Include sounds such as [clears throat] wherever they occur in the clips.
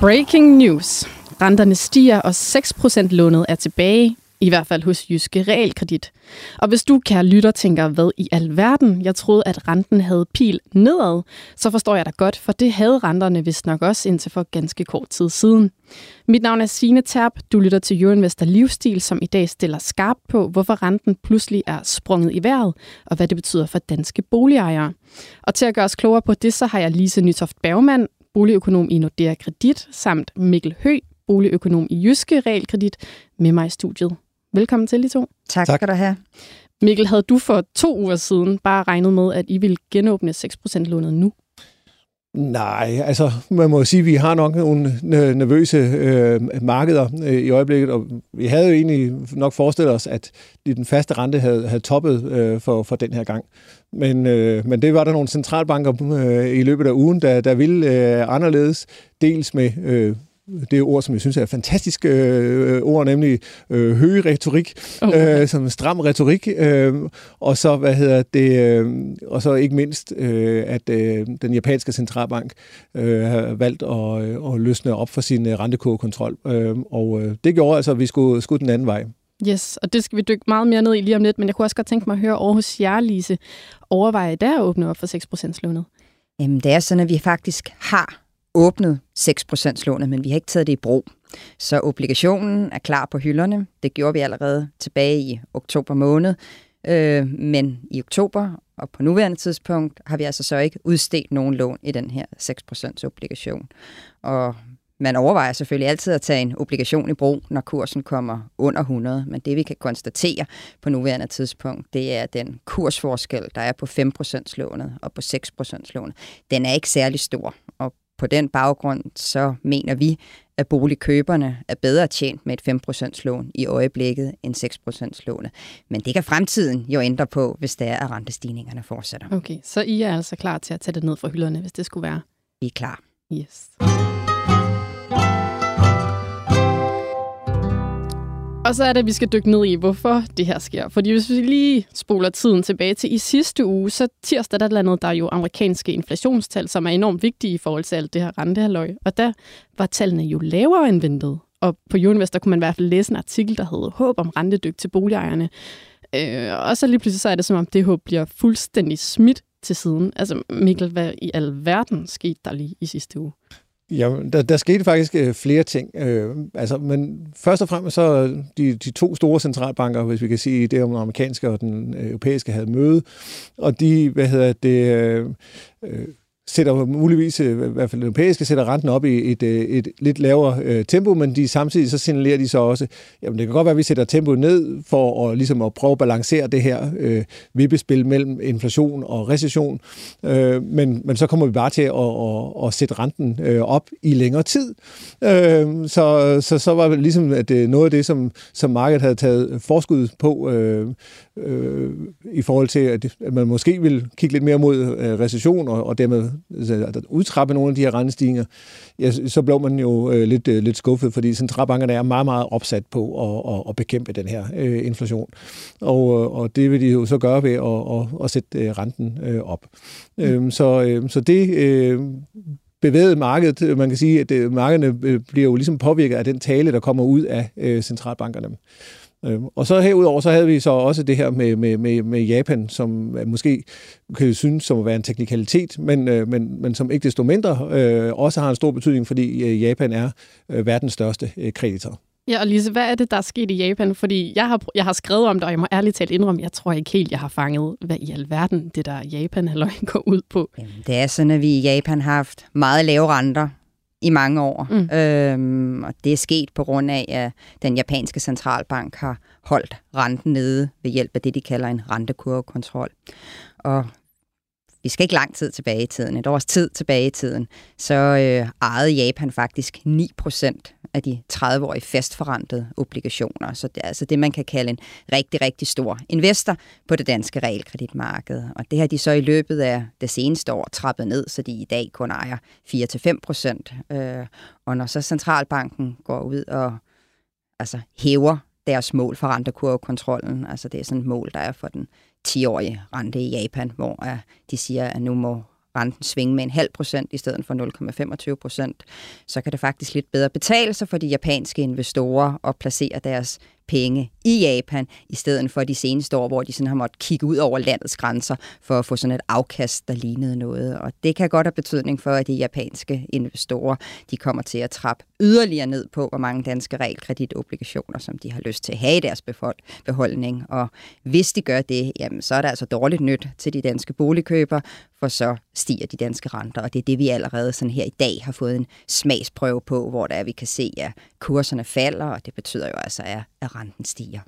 Breaking news. Renterne stiger, og 6% lånet er tilbage, i hvert fald hos Jyske Realkredit. Og hvis du, kære lytter, tænker, hvad i alverden, jeg troede, at renten havde pil nedad, så forstår jeg dig godt, for det havde renterne vist nok også indtil for ganske kort tid siden. Mit navn er Signe Terp. Du lytter til Euroinvestor Livsstil, som i dag stiller skarp på, hvorfor renten pludselig er sprunget i vejret, og hvad det betyder for danske boligejere. Og til at gøre os klogere på det, så har jeg Lise Nytoft Bergmann, boligøkonom i Nordea Kredit, samt Mikkel Hø, boligøkonom i Jyske Realkredit, med mig i studiet. Velkommen til, de to. Tak, tak. skal du have. Mikkel, havde du for to uger siden bare regnet med, at I ville genåbne 6%-lånet nu? Nej, altså man må sige, at vi har nok nogle nervøse øh, markeder øh, i øjeblikket, og vi havde jo egentlig nok forestillet os, at den faste rente havde, havde toppet øh, for, for den her gang. Men, øh, men det var der nogle centralbanker øh, i løbet af ugen, der, der ville øh, anderledes, dels med øh, det ord, som jeg synes er et fantastisk øh, ord, nemlig øh, høje retorik, okay. øh, som stram retorik, øh, og så hvad hedder det, øh, og så ikke mindst, øh, at øh, den japanske centralbank øh, har valgt at, øh, at løsne op for sin øh, rentekogekontrol, øh, og øh, det gjorde altså, at vi skulle, skulle den anden vej. Yes, og det skal vi dykke meget mere ned i lige om lidt, men jeg kunne også godt tænke mig at høre over hos jer, Lise, overveje der at åbne op for 6%-lånet? Jamen, det er sådan, at vi faktisk har åbnet 6%-lånet, men vi har ikke taget det i brug. Så obligationen er klar på hylderne. Det gjorde vi allerede tilbage i oktober måned. Øh, men i oktober og på nuværende tidspunkt har vi altså så ikke udstedt nogen lån i den her 6% obligation. Og man overvejer selvfølgelig altid at tage en obligation i brug, når kursen kommer under 100, men det vi kan konstatere på nuværende tidspunkt, det er den kursforskel, der er på 5% lånet og på 6% lånet. Den er ikke særlig stor, på den baggrund, så mener vi, at boligkøberne er bedre tjent med et 5% lån i øjeblikket end 6% lånet. Men det kan fremtiden jo ændre på, hvis det er, at rentestigningerne fortsætter. Okay, så I er altså klar til at tage det ned fra hylderne, hvis det skulle være? Vi er klar. Yes. Og så er det, at vi skal dykke ned i, hvorfor det her sker. Fordi hvis vi lige spoler tiden tilbage til i sidste uge, så tirsdag der landede der jo amerikanske inflationstal, som er enormt vigtige i forhold til alt det her rentehalløj. Og der var tallene jo lavere end ventet. Og på Univest, der kunne man i hvert fald læse en artikel, der hed Håb om rentedyk til boligejerne. Øh, og så lige pludselig så er det som om, det håb bliver fuldstændig smidt til siden. Altså Mikkel, hvad i alverden skete der lige i sidste uge? Ja, der, der skete faktisk øh, flere ting. Øh, altså, men først og fremmest så øh, de, de to store centralbanker, hvis vi kan sige det om den amerikanske og den øh, europæiske, havde møde, og de, hvad hedder det, øh, øh, sætter muligvis, øh, i hvert fald den europæiske, sætter renten op i et, øh, et lidt lavere øh, tempo, men de samtidig så signalerer de så også, jamen det kan godt være, at vi sætter tempoet ned for at, ligesom at prøve at balancere det her øh, vippespil mellem inflation og recession, øh, men, men så kommer vi bare til at, at, at sætte renten øh, op i længere tid. Øh, så, så, så var det ligesom at det noget af det, som, som markedet havde taget forskud på øh, øh, i forhold til, at, at man måske vil kigge lidt mere mod øh, recession og, og dermed altså, udtrappe nogle af de her rentestigninger, ja, så blev man jo øh, lidt, øh, lidt skuffet, fordi centralbankerne er meget, meget opsat på at, at, at bekæmpe den her øh, inflation. Og, øh, og det vil de jo så gøre ved at, at, at sætte øh, renten øh, op. Mm. Øhm, så, øh, så det... Øh, bevæget markedet. Man kan sige, at øh, markederne øh, bliver jo ligesom påvirket af den tale, der kommer ud af centralbankerne. Øhm, og så herudover, så havde vi så også det her med, med, med, med Japan, som måske kan synes som at være en teknikalitet, men, øh, men, men som ikke desto mindre øh, også har en stor betydning, fordi øh, Japan er øh, verdens største øh, kreditor. Ja, og Lise, hvad er det, der er sket i Japan? Fordi jeg har, jeg har skrevet om det, og jeg må ærligt talt indrømme, jeg tror ikke helt, jeg har fanget, hvad i alverden det der japan halløj [laughs] går ud på. Jamen, det er sådan, at vi i Japan har haft meget lave renter i mange år. Mm. Øhm, og det er sket på grund af, at den japanske centralbank har holdt renten nede ved hjælp af det, de kalder en rentekurvekontrol. Og vi skal ikke lang tid tilbage i tiden, et års tid tilbage i tiden, så øh, ejede Japan faktisk 9% af de 30-årige fastforrentede obligationer. Så det er altså det, man kan kalde en rigtig, rigtig stor investor på det danske realkreditmarked. Og det har de så i løbet af det seneste år trappet ned, så de i dag kun ejer 4-5%. Øh, og når så centralbanken går ud og altså, hæver deres mål for rentekurvekontrollen, altså det er sådan et mål, der er for den 10-årige rente i Japan, hvor øh, de siger, at nu må renten svinge med en halv procent i stedet for 0,25 procent, så kan det faktisk lidt bedre betale sig for de japanske investorer at placere deres penge i Japan, i stedet for de seneste år, hvor de sådan har måttet kigge ud over landets grænser for at få sådan et afkast, der lignede noget. Og det kan godt have betydning for, at de japanske investorer de kommer til at trappe yderligere ned på, hvor mange danske realkreditobligationer, som de har lyst til at have i deres beholdning. Og hvis de gør det, jamen, så er det altså dårligt nyt til de danske boligkøbere, for så stiger de danske renter. Og det er det, vi allerede sådan her i dag har fået en smagsprøve på, hvor der er, vi kan se, at kurserne falder, og det betyder jo altså, at renten stiger.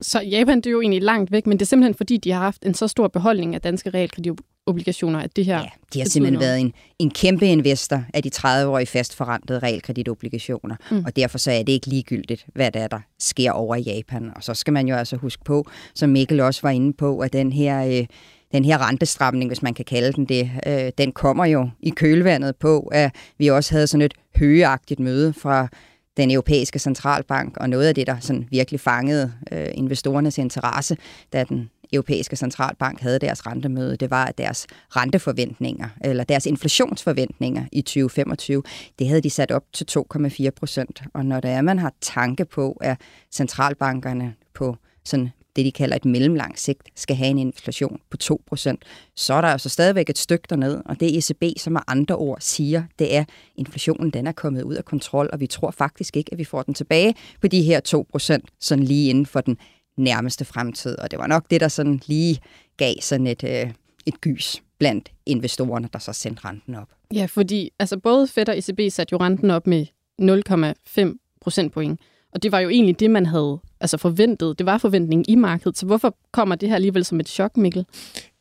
Så Japan det er jo egentlig langt væk, men det er simpelthen fordi, de har haft en så stor beholdning af danske realkreditobligationer, at det her... Ja, de har simpelthen noget. været en, en kæmpe investor af de 30-årige fastforrentede realkreditobligationer, mm. og derfor så er det ikke ligegyldigt, hvad der, er, der sker over i Japan. Og så skal man jo altså huske på, som Mikkel også var inde på, at den her... Øh, den her rentestramning, hvis man kan kalde den det, øh, den kommer jo i kølvandet på, at vi også havde sådan et højeagtigt møde fra den europæiske centralbank, og noget af det, der sådan virkelig fangede øh, investorernes interesse, da den europæiske centralbank havde deres rentemøde, det var, at deres renteforventninger, eller deres inflationsforventninger i 2025, det havde de sat op til 2,4 procent. Og når der er, man har tanke på, at centralbankerne på sådan det, de kalder et mellemlang sigt, skal have en inflation på 2%, så er der altså stadigvæk et stykke derned, og det ECB, som med andre ord siger, det er, at inflationen den er kommet ud af kontrol, og vi tror faktisk ikke, at vi får den tilbage på de her 2%, sådan lige inden for den nærmeste fremtid. Og det var nok det, der sådan lige gav sådan et, øh, et gys blandt investorerne, der så sendte renten op. Ja, fordi altså både Fed og ECB satte jo renten op med 0,5 procentpoint. Og det var jo egentlig det, man havde altså forventet. Det var forventningen i markedet. Så hvorfor kommer det her alligevel som et chok, Mikkel?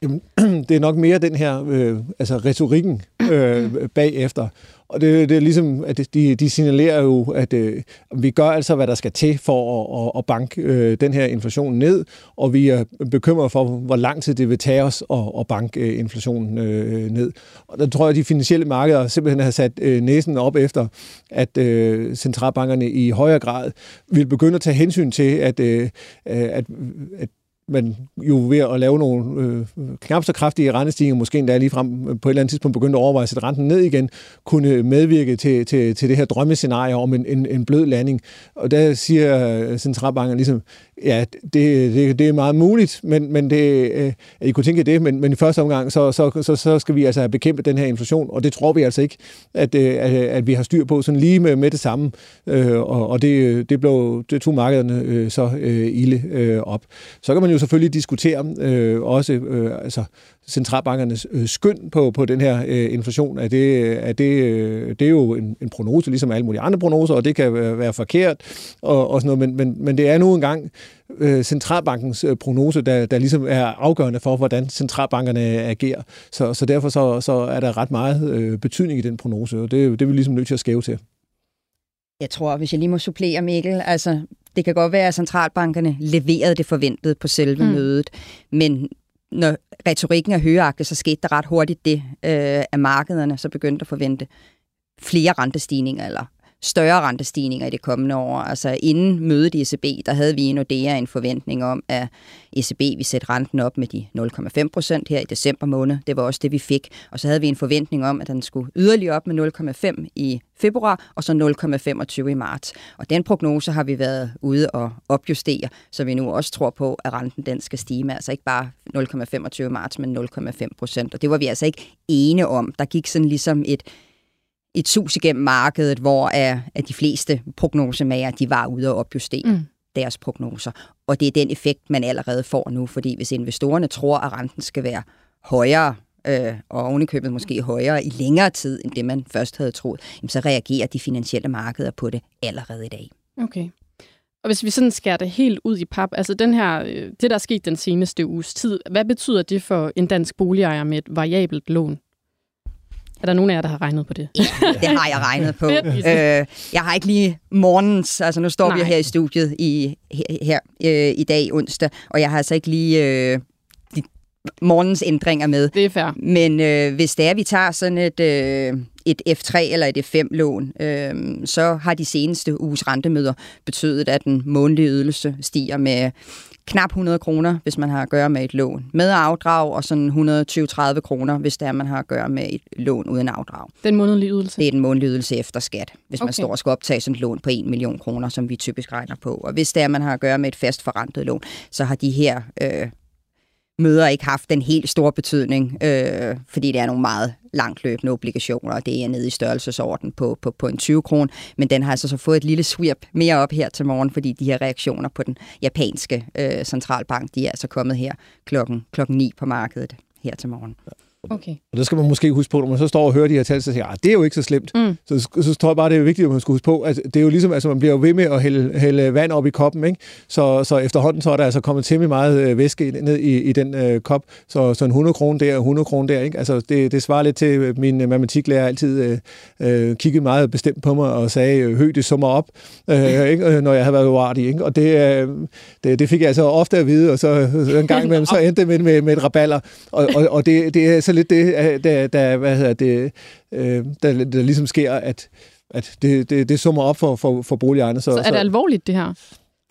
Jamen, [clears throat] det er nok mere den her øh, altså retorikken øh, [clears throat] bagefter. Og det, det er ligesom, at de, de signalerer jo, at øh, vi gør altså, hvad der skal til for at, at, at banke øh, den her inflation ned, og vi er bekymret for, hvor lang tid det vil tage os at, at banke øh, inflationen øh, ned. Og der tror jeg, at de finansielle markeder simpelthen har sat øh, næsen op efter, at øh, centralbankerne i højere grad vil begynde at tage hensyn til, at, øh, at, at man jo ved at lave nogle øh, knap så kraftige rentestigninger, måske endda lige frem øh, på et eller andet tidspunkt begyndte at overveje at sætte renten ned igen, kunne øh, medvirke til, til, til det her drømmescenarie om en, en, en blød landing. Og der siger øh, centralbanken ligesom, ja, det, det, det er meget muligt, men, men det, øh, I kunne tænke det, men, men i første omgang, så, så, så, så skal vi altså have bekæmpet den her inflation, og det tror vi altså ikke, at, øh, at, at vi har styr på sådan lige med, med det samme, øh, og, og det, det, blev, det tog markederne øh, så øh, ilde øh, op. Så kan man jo selvfølgelig diskutere øh, også øh, altså centralbankernes øh, skynd på, på den her øh, inflation. Er det, er det, øh, det er jo en, en prognose, ligesom alle mulige andre prognoser, og det kan være, være forkert og, og sådan noget, men, men, men det er nu engang øh, centralbankens øh, prognose, der, der ligesom er afgørende for, hvordan centralbankerne agerer. Så, så derfor så, så er der ret meget øh, betydning i den prognose, og det, det er vi ligesom nødt til at skæve til. Jeg tror, hvis jeg lige må supplere, Mikkel, altså det kan godt være, at centralbankerne leverede det forventede på selve mm. mødet, men når retorikken er højagtig, så skete der ret hurtigt det, øh, at markederne så begyndte at forvente flere rentestigninger, eller større rentestigninger i det kommende år. Altså inden mødet i ECB, der havde vi i Nordea en forventning om, at ECB ville sætte renten op med de 0,5 procent her i december måned. Det var også det, vi fik. Og så havde vi en forventning om, at den skulle yderligere op med 0,5 i februar, og så 0,25 i marts. Og den prognose har vi været ude og opjustere, så vi nu også tror på, at renten den skal stige med altså ikke bare 0,25 i marts, men 0,5 procent. Og det var vi altså ikke ene om. Der gik sådan ligesom et et sus igennem markedet, hvor er, at de fleste prognosemager, de var ude og opjustere mm. deres prognoser. Og det er den effekt, man allerede får nu, fordi hvis investorerne tror, at renten skal være højere, øh, og ovenikøbet måske højere i længere tid, end det man først havde troet, så reagerer de finansielle markeder på det allerede i dag. Okay. Og hvis vi sådan skærer det helt ud i pap, altså den her, øh, det, der er sket den seneste uges tid, hvad betyder det for en dansk boligejer med et variabelt lån? Er der nogen af jer, der har regnet på det? Ja, det har jeg regnet på. [laughs] øh, jeg har ikke lige morgens, altså nu står Nej. vi her i studiet i, her, her øh, i dag onsdag, og jeg har altså ikke lige øh, morgens ændringer med. Det er fair. Men øh, hvis det er, at vi tager sådan et, øh, et F3 eller et F5-lån, øh, så har de seneste uges rentemøder betydet, at den månedlige ydelse stiger med knap 100 kroner, hvis man har at gøre med et lån med afdrag, og sådan 120-30 kroner, hvis det er, man har at gøre med et lån uden afdrag. Den månedlige ydelse? Det er den månedlige ydelse efter skat, hvis okay. man står og skal optage sådan et lån på 1 million kroner, som vi typisk regner på. Og hvis det er, man har at gøre med et fast forrentet lån, så har de her øh, møder ikke haft den helt store betydning, øh, fordi det er nogle meget langt løbende obligationer, og det er nede i størrelsesorden på, på, på en 20 kron, men den har altså så fået et lille sweep mere op her til morgen, fordi de her reaktioner på den japanske øh, centralbank, de er altså kommet her klokken, klokken 9 på markedet her til morgen. Okay. Og der skal man måske huske på, når man så står og hører de her tal, så siger ah, det er jo ikke så slemt. Mm. Så, så tror jeg bare, det er vigtigt, at man skal huske på, at det er jo ligesom, altså man bliver jo ved med at hælde, hælde vand op i koppen, ikke? Så, så efterhånden så er der altså kommet temmelig meget øh, væske ned i, i den øh, kop, så, så en 100 kroner der og 100 kroner der, ikke? Altså det, det svarer lidt til, at min øh, matematiklærer altid øh, øh, kiggede meget bestemt på mig og sagde, høj, det summer op, øh, [laughs] ikke? når jeg havde været uartig, ikke? Og det, øh, det, det fik jeg altså ofte at vide, og så, så en gang imellem, så [laughs] endte det med, med, med et raballer, og, og, og det, det er så lidt det, der, der, hvad hedder det, øh, der, der ligesom sker, at, at det, det, det summer op for, for, for boligejerne. Så, så er det så, alvorligt, det her?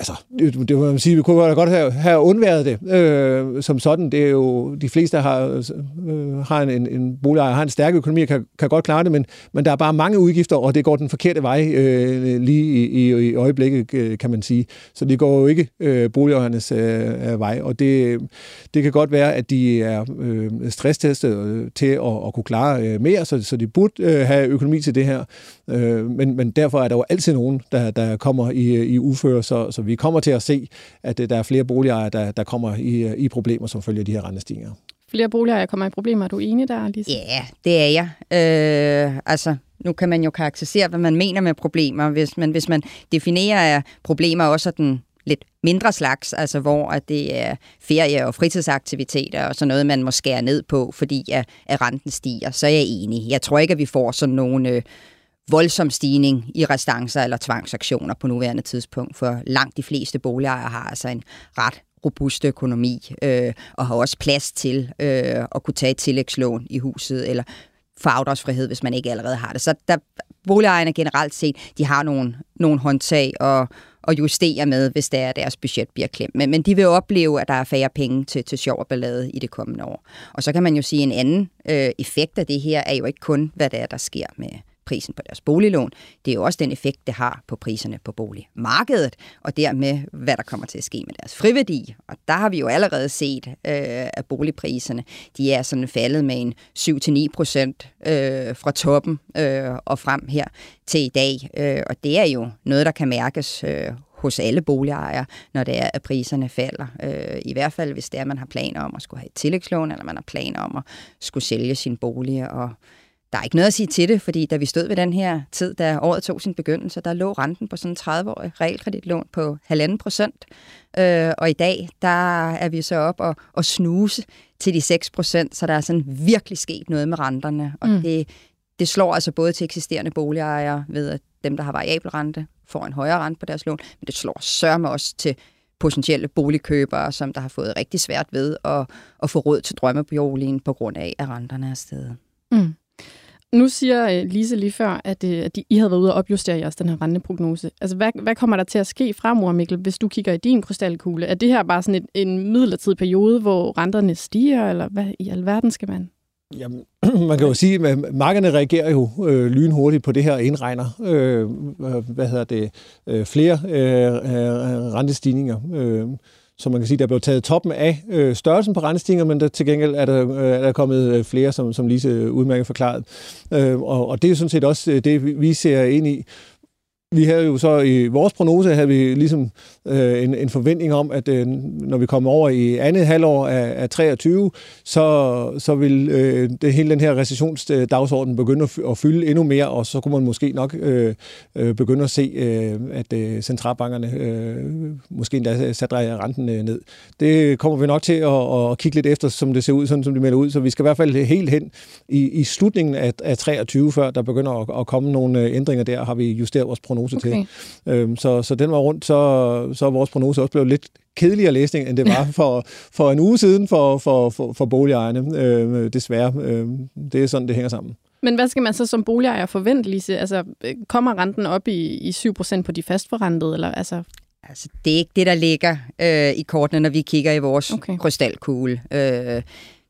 Altså, det, det må man sige, vi kunne godt have, have undværet det øh, som sådan. Det er jo, de fleste har, øh, har en, en, en boligejer, har en stærk økonomi og kan, kan godt klare det, men, men der er bare mange udgifter, og det går den forkerte vej øh, lige i, i, i øjeblikket, øh, kan man sige. Så det går jo ikke øh, boligejernes øh, vej, og det, det kan godt være, at de er øh, stresstestet øh, til at, at kunne klare øh, mere, så, så de burde øh, have økonomi til det her. Øh, men, men derfor er der jo altid nogen, der, der kommer i, i uføre, så, så vi kommer til at se, at der er flere boligejere, der, der kommer i, i problemer som følge af de her rentestigninger. Flere boligejere kommer i problemer. Er du enig der, Lise? Ja, det er jeg. Øh, altså, nu kan man jo karakterisere, hvad man mener med problemer. Hvis man, hvis man definerer problemer også den lidt mindre slags, altså hvor at det er ferie- og fritidsaktiviteter og sådan noget, man må skære ned på, fordi at, at renten stiger, så er jeg enig. Jeg tror ikke, at vi får sådan nogle øh, voldsom stigning i restancer eller tvangsaktioner på nuværende tidspunkt, for langt de fleste boligejere har altså en ret robust økonomi øh, og har også plads til øh, at kunne tage et tillægslån i huset eller få afdragsfrihed, hvis man ikke allerede har det. Så der, boligejerne generelt set, de har nogle, nogle håndtag og, og justere med, hvis det er, deres budget bliver klemt. Men, men de vil opleve, at der er færre penge til, til sjov og ballade i det kommende år. Og så kan man jo sige, at en anden øh, effekt af det her er jo ikke kun, hvad det er, der sker med prisen på deres boliglån. Det er jo også den effekt, det har på priserne på boligmarkedet, og dermed, hvad der kommer til at ske med deres friværdi. Og der har vi jo allerede set, øh, at boligpriserne, de er sådan faldet med en 7-9 procent øh, fra toppen øh, og frem her til i dag. Øh, og det er jo noget, der kan mærkes øh, hos alle boligejere, når det er, at priserne falder. Øh, I hvert fald, hvis det er, at man har planer om at skulle have et tillægslån, eller man har planer om at skulle sælge sin bolig. Og der er ikke noget at sige til det, fordi da vi stod ved den her tid, da året tog sin begyndelse, der lå renten på sådan en 30-årig realkreditlån på halvanden procent. Øh, og i dag, der er vi så op og, og snuse til de 6 procent, så der er sådan virkelig sket noget med renterne. Og mm. det, det slår altså både til eksisterende boligejere ved, at dem, der har variabel rente, får en højere rente på deres lån, men det slår sørme også til potentielle boligkøbere, som der har fået rigtig svært ved at, at få råd til drømmeboligen på grund af, at renterne er steget. Mm. Nu siger øh, Lise lige før, at, øh, at I havde været ude og opjustere jeres den her renteprognose. Altså, hvad, hvad kommer der til at ske fremover, Mikkel, hvis du kigger i din krystalkugle? Er det her bare sådan et, en midlertidig periode, hvor renterne stiger, eller hvad i alverden skal man? Jamen, [clears throat] man kan jo sige, at markederne reagerer jo øh, lynhurtigt på det her og indregner øh, hvad hedder det, øh, flere øh, øh rentestigninger. Øh, så man kan sige, der blev taget toppen af øh, størrelsen på rentestigninger, men der, til gengæld er der, øh, er der kommet øh, flere, som, som Lise øh, udmærket forklaret. Øh, og, og det er sådan set også øh, det, vi ser ind i vi havde jo så i vores prognose, havde vi ligesom øh, en, en forventning om, at øh, når vi kommer over i andet halvår af, af 23, så, så vil øh, det hele den her recessionsdagsorden begynde at, at fylde endnu mere, og så kunne man måske nok øh, øh, begynde at se, øh, at øh, centralbankerne øh, måske endda satte renten øh, ned. Det kommer vi nok til at, at kigge lidt efter, som det ser ud, sådan som det melder ud, så vi skal i hvert fald helt hen i, i slutningen af, af 23, før der begynder at, at komme nogle øh, ændringer der, har vi justeret vores prognose okay. til. Øhm, så, så den var rundt, så, så er vores prognose også blevet lidt kedeligere læsning, end det var [laughs] for, for en uge siden for, for, for, for boligejerne, øh, desværre. Øh, det er sådan, det hænger sammen. Men hvad skal man så som boligejer forvente, Lise? Altså, kommer renten op i, i 7% på de fastforrentede? Eller, altså? Altså, det er ikke det, der ligger øh, i kortene, når vi kigger i vores okay. krystalkugle. Øh,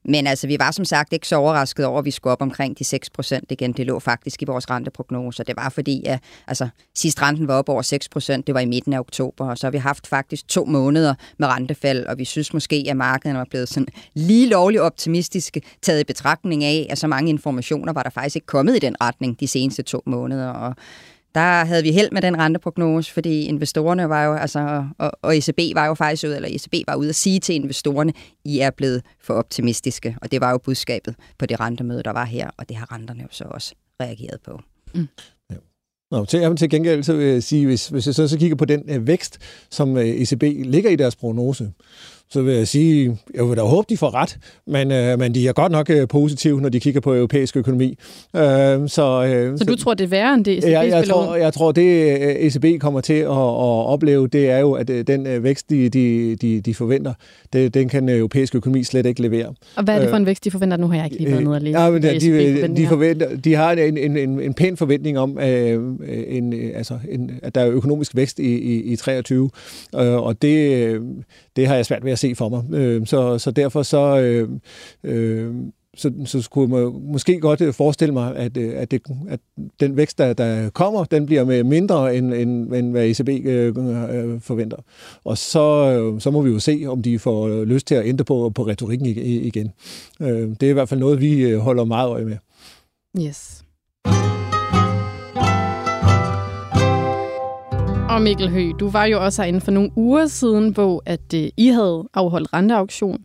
men altså, vi var som sagt ikke så overrasket over, at vi skulle op omkring de 6 procent igen. Det lå faktisk i vores renteprognoser. Det var fordi, at altså, sidst renten var op over 6 procent, det var i midten af oktober, og så har vi haft faktisk to måneder med rentefald, og vi synes måske, at markedet var blevet sådan lige lovligt optimistiske, taget i betragtning af, at så mange informationer var der faktisk ikke kommet i den retning de seneste to måneder, og der havde vi held med den renteprognose, fordi investorerne var jo, altså, og, og ECB var jo faktisk ud, eller ECB var ude at sige til investorerne, I er blevet for optimistiske, og det var jo budskabet på det rentemøde, der var her, og det har renterne jo så også reageret på. Mm. Ja. Nå, til, til gengæld så vil jeg sige, hvis, hvis jeg så, så kigger på den øh, vækst, som øh, ECB ligger i deres prognose, så vil jeg sige, jeg vil da håbe, de får ret, men, øh, men de er godt nok øh, positive, når de kigger på europæisk økonomi. Øh, så, øh, så du tror, det er værre end det, ECB jeg, jeg, tror, jeg tror, det ECB øh, kommer til at, at opleve, det er jo, at øh, den øh, vækst, de, de, de, de forventer, det, den kan europæisk økonomi slet ikke levere. Og hvad er det for en vækst, de forventer? Nu har jeg ikke lige været nede og læse. Ja, men de, de, de, forventer, de har en, en, en, en pæn forventning om, øh, en, altså, en, at der er økonomisk vækst i, i, i 23, øh, og det, det har jeg svært ved at se for mig. Øh, så, så derfor så... Øh, øh, så, så skulle man måske godt øh, forestille mig, at, øh, at, det, at den vækst, der, der kommer, den bliver med mindre, end, end, end hvad ECB øh, øh, forventer. Og så, øh, så må vi jo se, om de får lyst til at ændre på, på retorikken igen. Øh, det er i hvert fald noget, vi holder meget øje med. Yes. Og Mikkel Høgh, du var jo også herinde for nogle uger siden, hvor at, øh, I havde afholdt renteauktion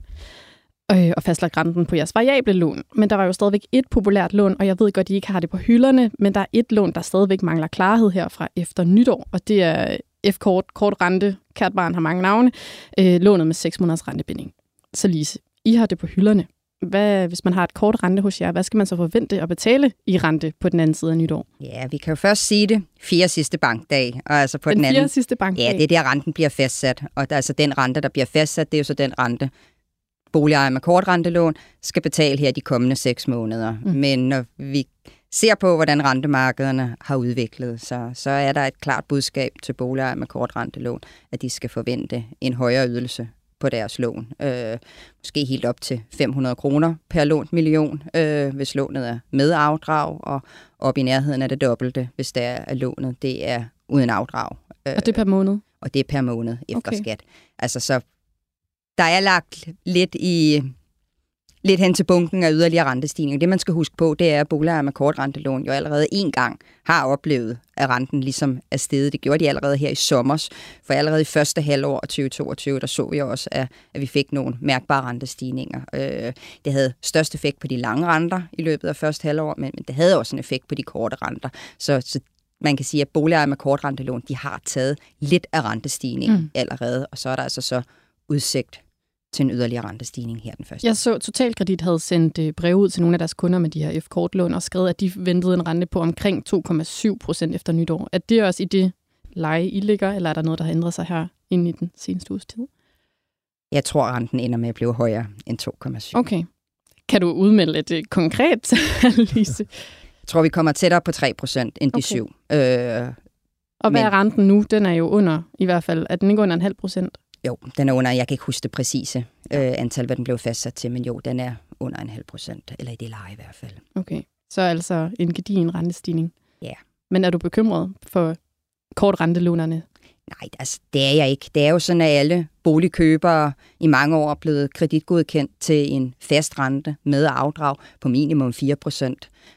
øh, og fastlagt renten på jeres variable lån. Men der var jo stadigvæk et populært lån, og jeg ved godt, at I ikke har det på hylderne, men der er et lån, der stadigvæk mangler klarhed herfra efter nytår, og det er F-kort, kort rente, kært barn har mange navne, øh, lånet med 6 måneders rentebinding. Så Lise, I har det på hylderne hvad, hvis man har et kort rente hos jer, hvad skal man så forvente at betale i rente på den anden side af nytår? Ja, vi kan jo først sige det. Fire sidste bankdag. Og altså på den, den anden, fire sidste bankdag? Ja, det er der, renten bliver fastsat. Og der, altså den rente, der bliver fastsat, det er jo så den rente, boligejere med kortrentelån skal betale her de kommende seks måneder. Mm. Men når vi ser på, hvordan rentemarkederne har udviklet sig, så er der et klart budskab til boligejere med kortrentelån, at de skal forvente en højere ydelse på deres lån. Øh, måske helt op til 500 kroner per lånt million, øh, hvis lånet er med afdrag, og op i nærheden af det dobbelte, hvis det er lånet det er uden afdrag. Øh, og det er per måned? Og det er per måned efter okay. skat. Altså så der er lagt lidt i lidt hen til bunken af yderligere rentestigninger. Det, man skal huske på, det er, at boligejere med kortrentelån jo allerede en gang har oplevet, at renten ligesom er steget. Det gjorde de allerede her i sommer. For allerede i første halvår af 2022, der så vi også, at, at vi fik nogle mærkbare rentestigninger. Øh, det havde størst effekt på de lange renter i løbet af første halvår, men, men det havde også en effekt på de korte renter. Så, så man kan sige, at boligejere med kortrentelån, de har taget lidt af rentestigningen mm. allerede, og så er der altså så udsigt til en yderligere rentestigning her den første. Jeg så, Totalkredit havde sendt øh, brev ud til nogle af deres kunder med de her F-kortlån og skrevet, at de ventede en rente på omkring 2,7 procent efter nytår. Er det også i det leje, I ligger, eller er der noget, der har ændret sig her inden i den seneste uges tid? Jeg tror, renten ender med at blive højere end 2,7. Okay. Kan du udmelde et øh, konkret [laughs] Lise? Jeg tror, vi kommer tættere på 3 procent end de okay. 7. Øh, og hvad men... er renten nu? Den er jo under, i hvert fald. Er den ikke under en halv procent? Jo, den er under, jeg kan ikke huske det præcise øh, antal, hvad den blev fastsat til, men jo, den er under en halv procent, eller i det leje i hvert fald. Okay, så altså en gedigen rentestigning. Ja. Men er du bekymret for kort rentelånerne? Nej, altså, det er jeg ikke. Det er jo sådan, at alle boligkøbere i mange år er blevet kreditgodkendt til en fast rente med afdrag på minimum 4%.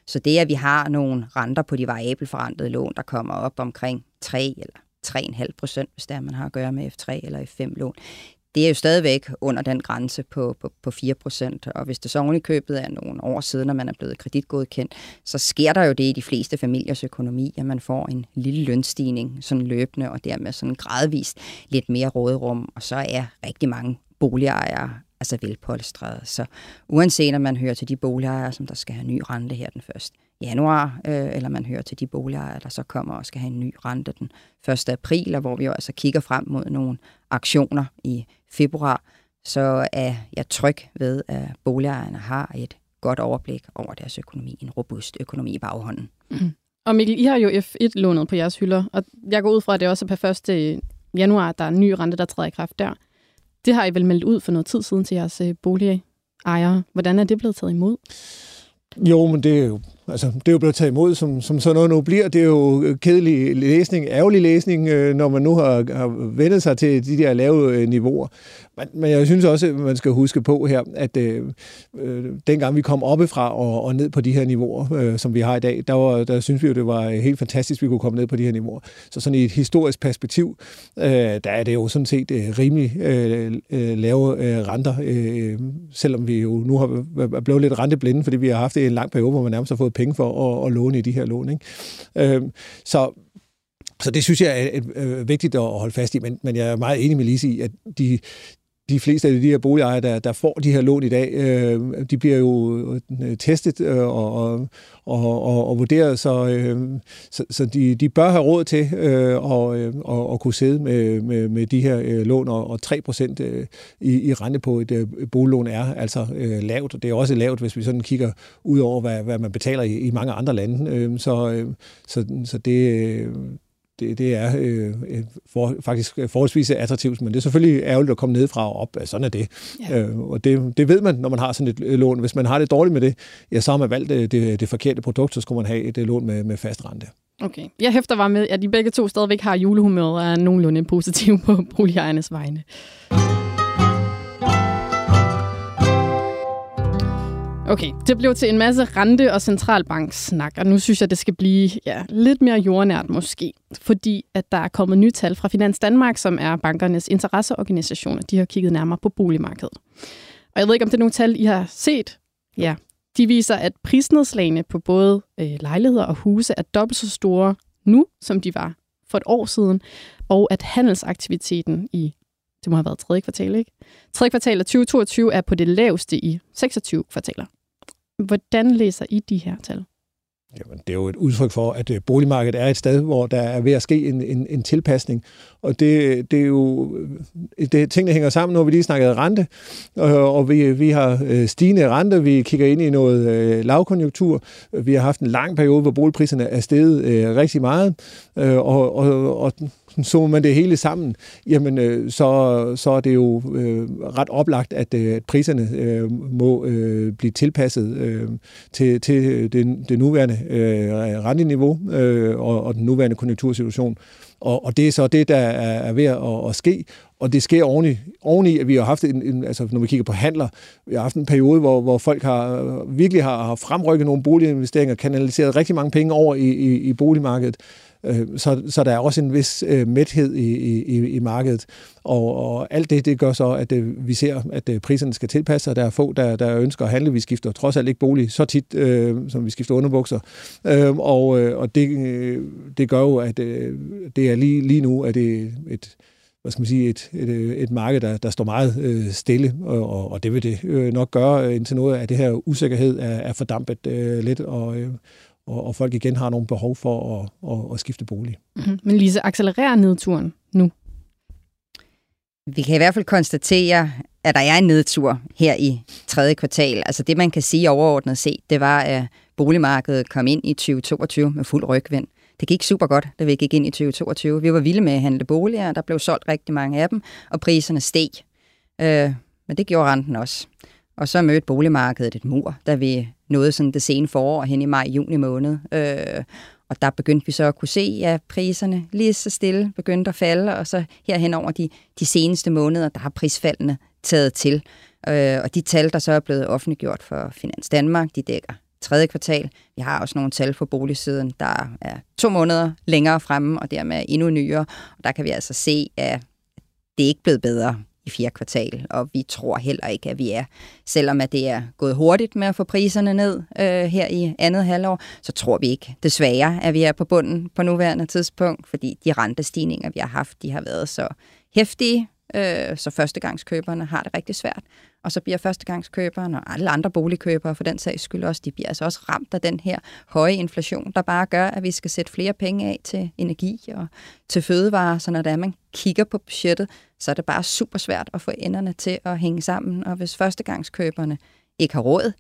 Så det, at vi har nogle renter på de variabelforrentede lån, der kommer op omkring 3 eller 3,5 procent, hvis det er, man har at gøre med F3 eller F5-lån, det er jo stadigvæk under den grænse på, på, på 4 procent. Og hvis det så oven i købet er nogle år siden, når man er blevet kreditgodkendt, så sker der jo det i de fleste familiers økonomi, at man får en lille lønstigning sådan løbende, og dermed sådan gradvist lidt mere råderum. Og så er rigtig mange boligejere altså velpolstrede. Så uanset om man hører til de boligejere, som der skal have ny rente her den 1. januar, øh, eller man hører til de boligejere, der så kommer og skal have en ny rente den 1. april, og hvor vi jo altså kigger frem mod nogle aktioner i februar, så er jeg tryg ved, at boligejerne har et godt overblik over deres økonomi, en robust økonomi i baghånden. Mm. Og Mikkel, I har jo F1-lånet på jeres hylder, og jeg går ud fra, at det også er per 1. januar, der er en ny rente, der træder i kraft der. Det har I vel meldt ud for noget tid siden til jeres øh, boligejere. Hvordan er det blevet taget imod? Jo, men det er jo Altså, det er jo blevet taget imod, som, som sådan noget nu bliver. Det er jo kedelig læsning, ærgerlig læsning, øh, når man nu har, har vendt sig til de der lave øh, niveauer. Men, men jeg synes også, at man skal huske på her, at øh, øh, dengang vi kom oppefra og, og ned på de her niveauer, øh, som vi har i dag, der, var, der synes vi jo, det var helt fantastisk, at vi kunne komme ned på de her niveauer. Så sådan i et historisk perspektiv, øh, der er det jo sådan set øh, rimelig øh, øh lave øh, renter, øh, selvom vi jo nu har blevet lidt renteblinde, fordi vi har haft en lang periode, hvor man nærmest har fået penge for at, at låne i de her lån. Ikke? Øh, så så det synes jeg er, er vigtigt at holde fast i, men, men jeg er meget enig med Lise i, at de, de fleste af de her boligejere, der, der får de her lån i dag, øh, de bliver jo øh, testet øh, og, og, og, og vurderet, så, øh, så, så de, de bør have råd til øh, og, øh, og, og kunne sidde med, med, med de her øh, lån, og, og 3% øh, i, i rente på et øh, boliglån er altså øh, lavt. Det er også lavt, hvis vi sådan kigger ud over, hvad, hvad man betaler i, i mange andre lande. Øh, så, øh, så, så det... Øh, det, det er øh, for, faktisk forholdsvis attraktivt, men det er selvfølgelig ærgerligt at komme nedefra og op. Sådan er det. Ja. Øh, og det, det ved man, når man har sådan et lån. Hvis man har det dårligt med det, ja, så har man valgt det, det, det forkerte produkt, så skulle man have et lån med, med fast rente. Okay. Jeg hæfter bare med, at de begge to stadigvæk har julehumør og er nogenlunde positiv [laughs] på boligejernes vegne. Okay, det blev til en masse rente- og centralbanksnak, og nu synes jeg, det skal blive ja, lidt mere jordnært måske, fordi at der er kommet nye tal fra Finans Danmark, som er bankernes interesseorganisation, og De har kigget nærmere på boligmarkedet. Og jeg ved ikke, om det er nogle tal, I har set. Ja, de viser, at prisnedslagene på både øh, lejligheder og huse er dobbelt så store nu, som de var for et år siden, og at handelsaktiviteten i det må have været tredje kvartal, ikke? Tredje kvartal af 2022 er på det laveste i 26 kvartaler. Hvordan læser I de her tal? Jamen, det er jo et udtryk for, at øh, boligmarkedet er et sted, hvor der er ved at ske en, en, en tilpasning. Og det, det er jo øh, det, tingene hænger sammen. Nu har vi lige snakket rente, og, og vi, vi har øh, stigende rente. Vi kigger ind i noget øh, lavkonjunktur. Vi har haft en lang periode, hvor boligpriserne er steget øh, rigtig meget. Øh, og, og, og så man det hele sammen, jamen øh, så, så er det jo øh, ret oplagt, at, øh, at priserne øh, må øh, blive tilpasset øh, til, til øh, det, det nuværende øh, renteniveau øh, og, og den nuværende konjunktursituation. Og, og det er så det, der er, er ved at, at ske, og det sker oveni, oveni, at vi har haft en, en, altså når vi kigger på handler, vi har haft en periode, hvor, hvor folk har virkelig har, har fremrykket nogle boliginvesteringer, kanaliseret rigtig mange penge over i, i, i boligmarkedet. Øh, så, så der er også en vis øh, mæthed i, i, i markedet. Og, og alt det, det gør så, at øh, vi ser, at øh, priserne skal tilpasse sig. Der er få, der, der ønsker at handle. Vi skifter trods alt ikke bolig så tit, øh, som vi skifter underbukser. Øh, og øh, og det, det gør jo, at øh, det er lige, lige nu, at det et, hvad skal man sige, et, et, et marked, der, der står meget øh, stille, og, og det vil det øh, nok gøre, indtil noget af det her usikkerhed er, er fordampet øh, lidt, og, øh, og, og folk igen har nogle behov for at, at, at skifte bolig. Mm-hmm. Men Lise, accelererer nedturen nu? Vi kan i hvert fald konstatere, at der er en nedtur her i tredje kvartal. Altså det, man kan sige overordnet set, det var, at boligmarkedet kom ind i 2022 med fuld rygvind. Det gik super godt, da vi gik ind i 2022. Vi var vilde med at handle boliger, der blev solgt rigtig mange af dem, og priserne steg. Øh, men det gjorde renten også. Og så mødte boligmarkedet et mur, da vi nåede sådan det sene forår hen i maj-juni måned. Øh, Og der begyndte vi så at kunne se, at priserne lige så stille begyndte at falde, og så herhen over de, de seneste måneder, der har prisfaldene taget til. Øh, og de tal, der så er blevet offentliggjort for Finans Danmark, de dækker tredje kvartal. Vi har også nogle tal på boligsiden, der er to måneder længere fremme, og dermed endnu nyere. Og der kan vi altså se, at det er ikke blevet bedre i fjerde kvartal, og vi tror heller ikke, at vi er. Selvom at det er gået hurtigt med at få priserne ned øh, her i andet halvår, så tror vi ikke desværre, at vi er på bunden på nuværende tidspunkt, fordi de rentestigninger, vi har haft, de har været så hæftige, øh, så førstegangskøberne har det rigtig svært. Og så bliver førstegangskøberne og alle andre boligkøbere for den sags skyld også, de bliver altså også ramt af den her høje inflation, der bare gør, at vi skal sætte flere penge af til energi og til fødevarer. Så når det er, man kigger på budgettet, så er det bare super svært at få enderne til at hænge sammen. Og hvis førstegangskøberne ikke har råd,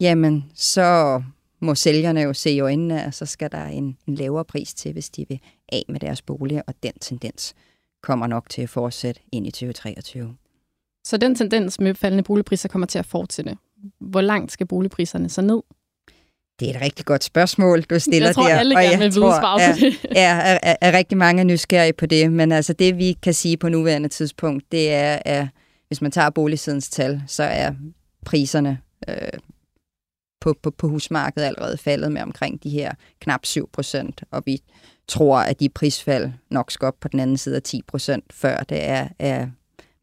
jamen så må sælgerne jo se i øjnene, og så skal der en, en lavere pris til, hvis de vil af med deres bolig, og den tendens kommer nok til at fortsætte ind i 2023. Så den tendens med faldende boligpriser kommer til at fortsætte. Hvor langt skal boligpriserne så ned? Det er et rigtig godt spørgsmål, du stiller jeg tror, der. Alle og jeg vil tror, at det. er, er, er, er rigtig mange nysgerrige på det, men altså det, vi kan sige på nuværende tidspunkt, det er, at hvis man tager boligsidens tal, så er priserne øh, på, på, på husmarkedet allerede faldet med omkring de her knap 7 procent, og vi tror, at de prisfald nok skal op på den anden side af 10 procent, før det er, er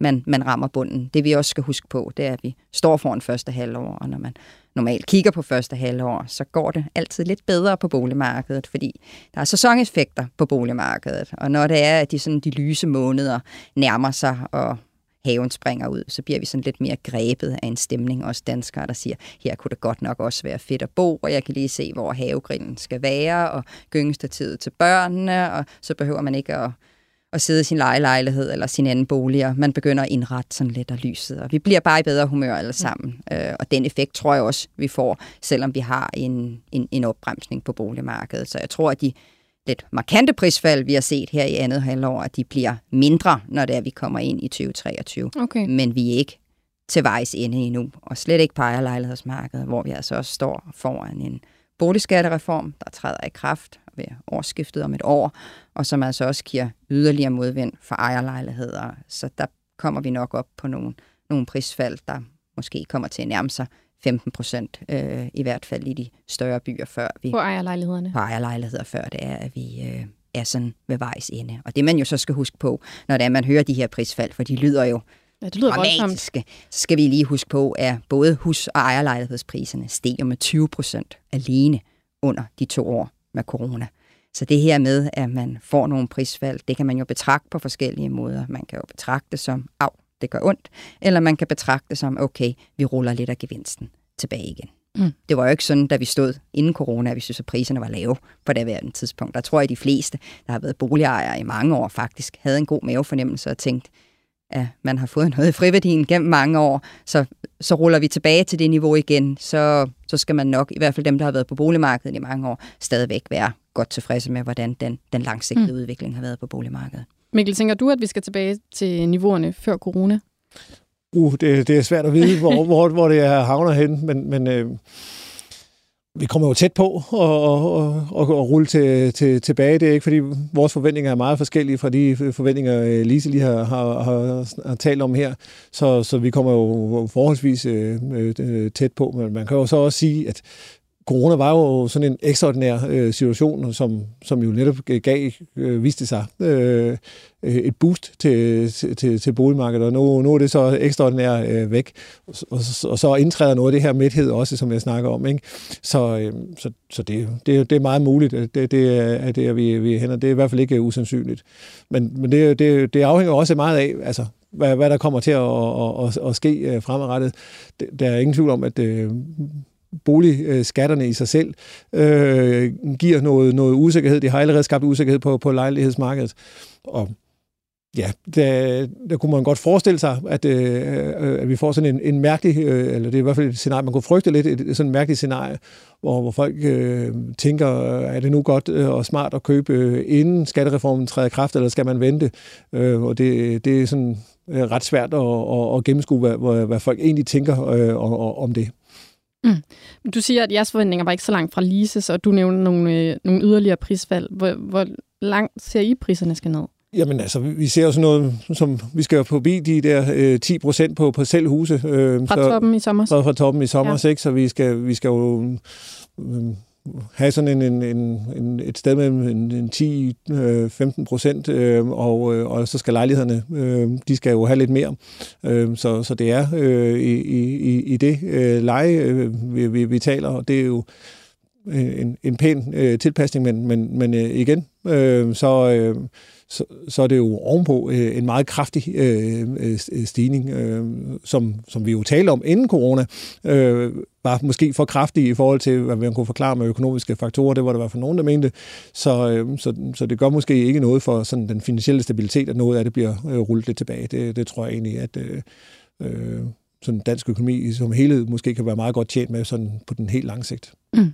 man, man rammer bunden. Det vi også skal huske på, det er, at vi står foran første halvår, og når man normalt kigger på første halvår, så går det altid lidt bedre på boligmarkedet, fordi der er sæsoneffekter på boligmarkedet, og når det er, at de, sådan, de lyse måneder nærmer sig, og haven springer ud, så bliver vi sådan lidt mere grebet af en stemning, også danskere, der siger, her kunne det godt nok også være fedt at bo, og jeg kan lige se, hvor havegrillen skal være, og gyngestativet til børnene, og så behøver man ikke at at sidde i sin lejelejlighed eller sin anden bolig, og man begynder at indrette sådan lidt af lyset, og vi bliver bare i bedre humør alle sammen. Mm. Øh, og den effekt tror jeg også, vi får, selvom vi har en, en, en opbremsning på boligmarkedet. Så jeg tror, at de lidt markante prisfald, vi har set her i andet halvår, at de bliver mindre, når det er, vi kommer ind i 2023. Okay. Men vi er ikke til vejs ende endnu, og slet ikke på ejerlejlighedsmarkedet, hvor vi altså også står foran en boligskattereform, der træder i kraft ved årsskiftet om et år, og som altså også giver yderligere modvind for ejerlejligheder. Så der kommer vi nok op på nogle, nogle prisfald, der måske kommer til at nærme sig 15 procent, øh, i hvert fald i de større byer, før vi... På ejerlejlighederne? På ejerlejligheder, før det er, at vi øh, er sådan ved vejs ende. Og det man jo så skal huske på, når det er, man hører de her prisfald, for de lyder jo Ja, det lyder dramatiske. Så skal vi lige huske på, at både hus- og ejerlejlighedspriserne steg med 20 procent alene under de to år med corona. Så det her med, at man får nogle prisfald, det kan man jo betragte på forskellige måder. Man kan jo betragte det som, af, det gør ondt, eller man kan betragte det som, okay, vi ruller lidt af gevinsten tilbage igen. Mm. Det var jo ikke sådan, da vi stod inden corona, at vi synes, at priserne var lave på det værende tidspunkt. Der tror jeg, at de fleste, der har været boligejere i mange år, faktisk havde en god mavefornemmelse og tænkt, at man har fået noget i friværdien gennem mange år, så, så ruller vi tilbage til det niveau igen, så, så skal man nok, i hvert fald dem, der har været på boligmarkedet i mange år, stadigvæk være godt tilfredse med, hvordan den, den langsigtede mm. udvikling har været på boligmarkedet. Mikkel, tænker du, at vi skal tilbage til niveauerne før corona? Uh, det, det er svært at vide, hvor, [laughs] hvor, hvor det er havner hen, men, men øh, vi kommer jo tæt på at, at, at, at rulle til, til, tilbage. Det er ikke, fordi vores forventninger er meget forskellige fra de forventninger, øh, Lise lige har, har, har, har talt om her. Så, så vi kommer jo forholdsvis øh, øh, tæt på. Men man kan jo så også sige, at corona var jo sådan en ekstraordinær øh, situation, som, som jo netop gav, øh, viste sig, øh, et boost til, til, til boligmarkedet, og nu, nu er det så ekstraordinært øh, væk, og, og, og så indtræder noget af det her mæthed også, som jeg snakker om. Ikke? Så, øh, så, så det, det, det er meget muligt, at det, det er det, vi, vi hænder. Det er i hvert fald ikke øh, usandsynligt. Men, men det, det, det afhænger også meget af, altså, hvad, hvad der kommer til at, at, at, at ske øh, fremadrettet. Der er ingen tvivl om, at øh, boligskatterne i sig selv øh, giver noget, noget usikkerhed. De har allerede skabt usikkerhed på, på lejlighedsmarkedet. Og ja, der, der kunne man godt forestille sig, at, øh, øh at vi får sådan en, en mærkelig, øh, eller det er i hvert fald et scenarie, man kunne frygte lidt, et, sådan mærkeligt scenarie, hvor, hvor folk øh, tænker, er det nu godt øh, og smart at købe øh, inden skattereformen træder i kraft, eller skal man vente? Øh, og det, det er sådan øh, ret svært at, at, at gennemskue, hvad, hvad, hvad folk egentlig tænker øh, om det. Mm. Du siger, at jeres forventninger var ikke så langt fra Lises, og du nævner nogle, øh, nogle yderligere prisfald. Hvor, hvor langt ser I priserne skal ned? Jamen altså, vi ser jo sådan noget, som vi skal forbi de der øh, 10 procent på parcelhuse. Øh, fra så, toppen i sommer? Så fra toppen i sommer, ja. ikke? så vi skal, vi skal jo øh, have sådan en, en, en, et sted mellem en, en 10-15 øh, procent, øh, og, øh, og så skal lejlighederne, øh, de skal jo have lidt mere. Øh, så, så det er øh, i, i, i det øh, leje, øh, vi, vi, vi taler, og det er jo Øh, en, en pæn øh, tilpasning, men, men, men øh, igen, øh, så... Øh, så, så er det jo ovenpå øh, en meget kraftig øh, øh stigning, øh, som, som vi jo talte om inden corona, øh, var måske for kraftig i forhold til, hvad man kunne forklare med økonomiske faktorer. Det var der i hvert fald nogen, der mente. Så, øh, så, så det gør måske ikke noget for sådan den finansielle stabilitet, at noget af det bliver øh, rullet lidt tilbage. Det, det tror jeg egentlig, at øh, øh, sådan dansk økonomi som helhed måske kan være meget godt tjent med sådan på den helt lange sigt. Mm.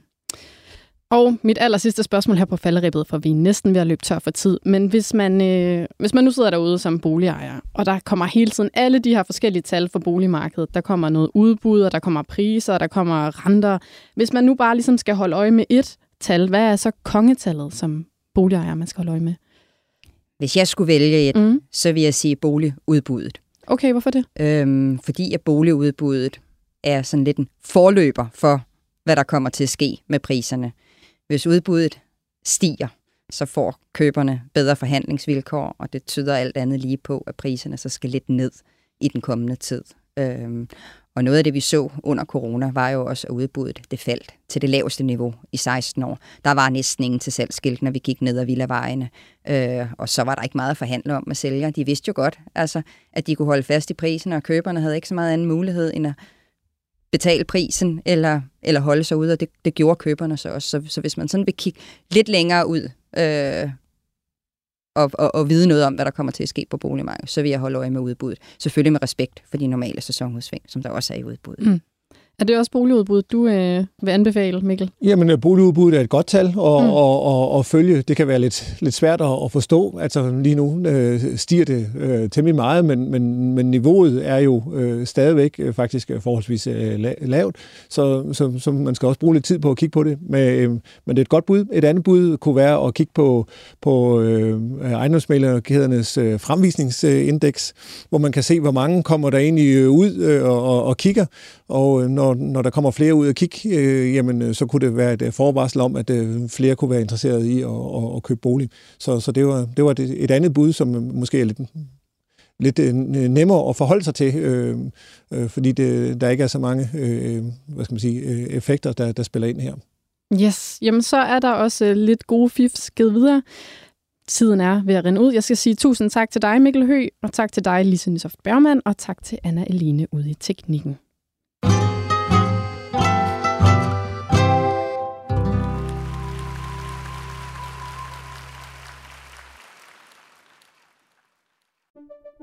Og mit aller sidste spørgsmål her på falderibet, for vi er næsten ved at løbe tør for tid. Men hvis man, øh, hvis man nu sidder derude som boligejer, og der kommer hele tiden alle de her forskellige tal for boligmarkedet, der kommer noget udbud, og der kommer priser, og der kommer renter. Hvis man nu bare ligesom skal holde øje med et tal, hvad er så kongetallet som boligejer, man skal holde øje med? Hvis jeg skulle vælge et, mm. så vil jeg sige boligudbuddet. Okay, hvorfor det? Øhm, fordi at boligudbuddet er sådan lidt en forløber for, hvad der kommer til at ske med priserne. Hvis udbuddet stiger, så får køberne bedre forhandlingsvilkår, og det tyder alt andet lige på, at priserne så skal lidt ned i den kommende tid. Øhm, og noget af det, vi så under corona, var jo også, at udbuddet det faldt til det laveste niveau i 16 år. Der var næsten ingen til salgsskilt, når vi gik ned ad villavejene. Øh, og så var der ikke meget at forhandle om med sælgere. De vidste jo godt, altså, at de kunne holde fast i prisen, og køberne havde ikke så meget anden mulighed end at betale prisen eller, eller holde sig ude, og det, det gjorde køberne så også. Så, så hvis man sådan vil kigge lidt længere ud øh, og, og, og vide noget om, hvad der kommer til at ske på boligmarkedet, så vil jeg holde øje med udbuddet. Selvfølgelig med respekt for de normale sæsonudsving, som der også er i udbuddet. Mm. Er det også boligudbud, du øh, vil anbefale, Mikkel? Jamen, øh, boligudbuddet er et godt tal at, mm. og, og, og følge. Det kan være lidt, lidt svært at, at forstå. Altså lige nu øh, stiger det øh, temmelig meget, men, men, men niveauet er jo øh, stadigvæk øh, faktisk forholdsvis øh, lavt, så, så, så man skal også bruge lidt tid på at kigge på det. Men, øh, men det er et godt bud. Et andet bud kunne være at kigge på, på øh, ejendomsmælerkædernes øh, fremvisningsindeks, hvor man kan se, hvor mange kommer der egentlig øh, ud øh, og, og kigger, og øh, når, når der kommer flere ud og kigge, øh, jamen, øh, så kunne det være et øh, forvarsel om, at øh, flere kunne være interesseret i at, at, at købe bolig. Så, så det var, det var et, andet bud, som øh, måske er lidt, lidt nemmere at forholde sig til, øh, øh, fordi det, der ikke er så mange øh, hvad skal man sige, effekter, der, der spiller ind her. Yes, jamen så er der også lidt gode fifs givet videre. Tiden er ved at rende ud. Jeg skal sige tusind tak til dig, Mikkel Hø, og tak til dig, Lise Nisoft Bergman, og tak til Anna Eline ude i teknikken.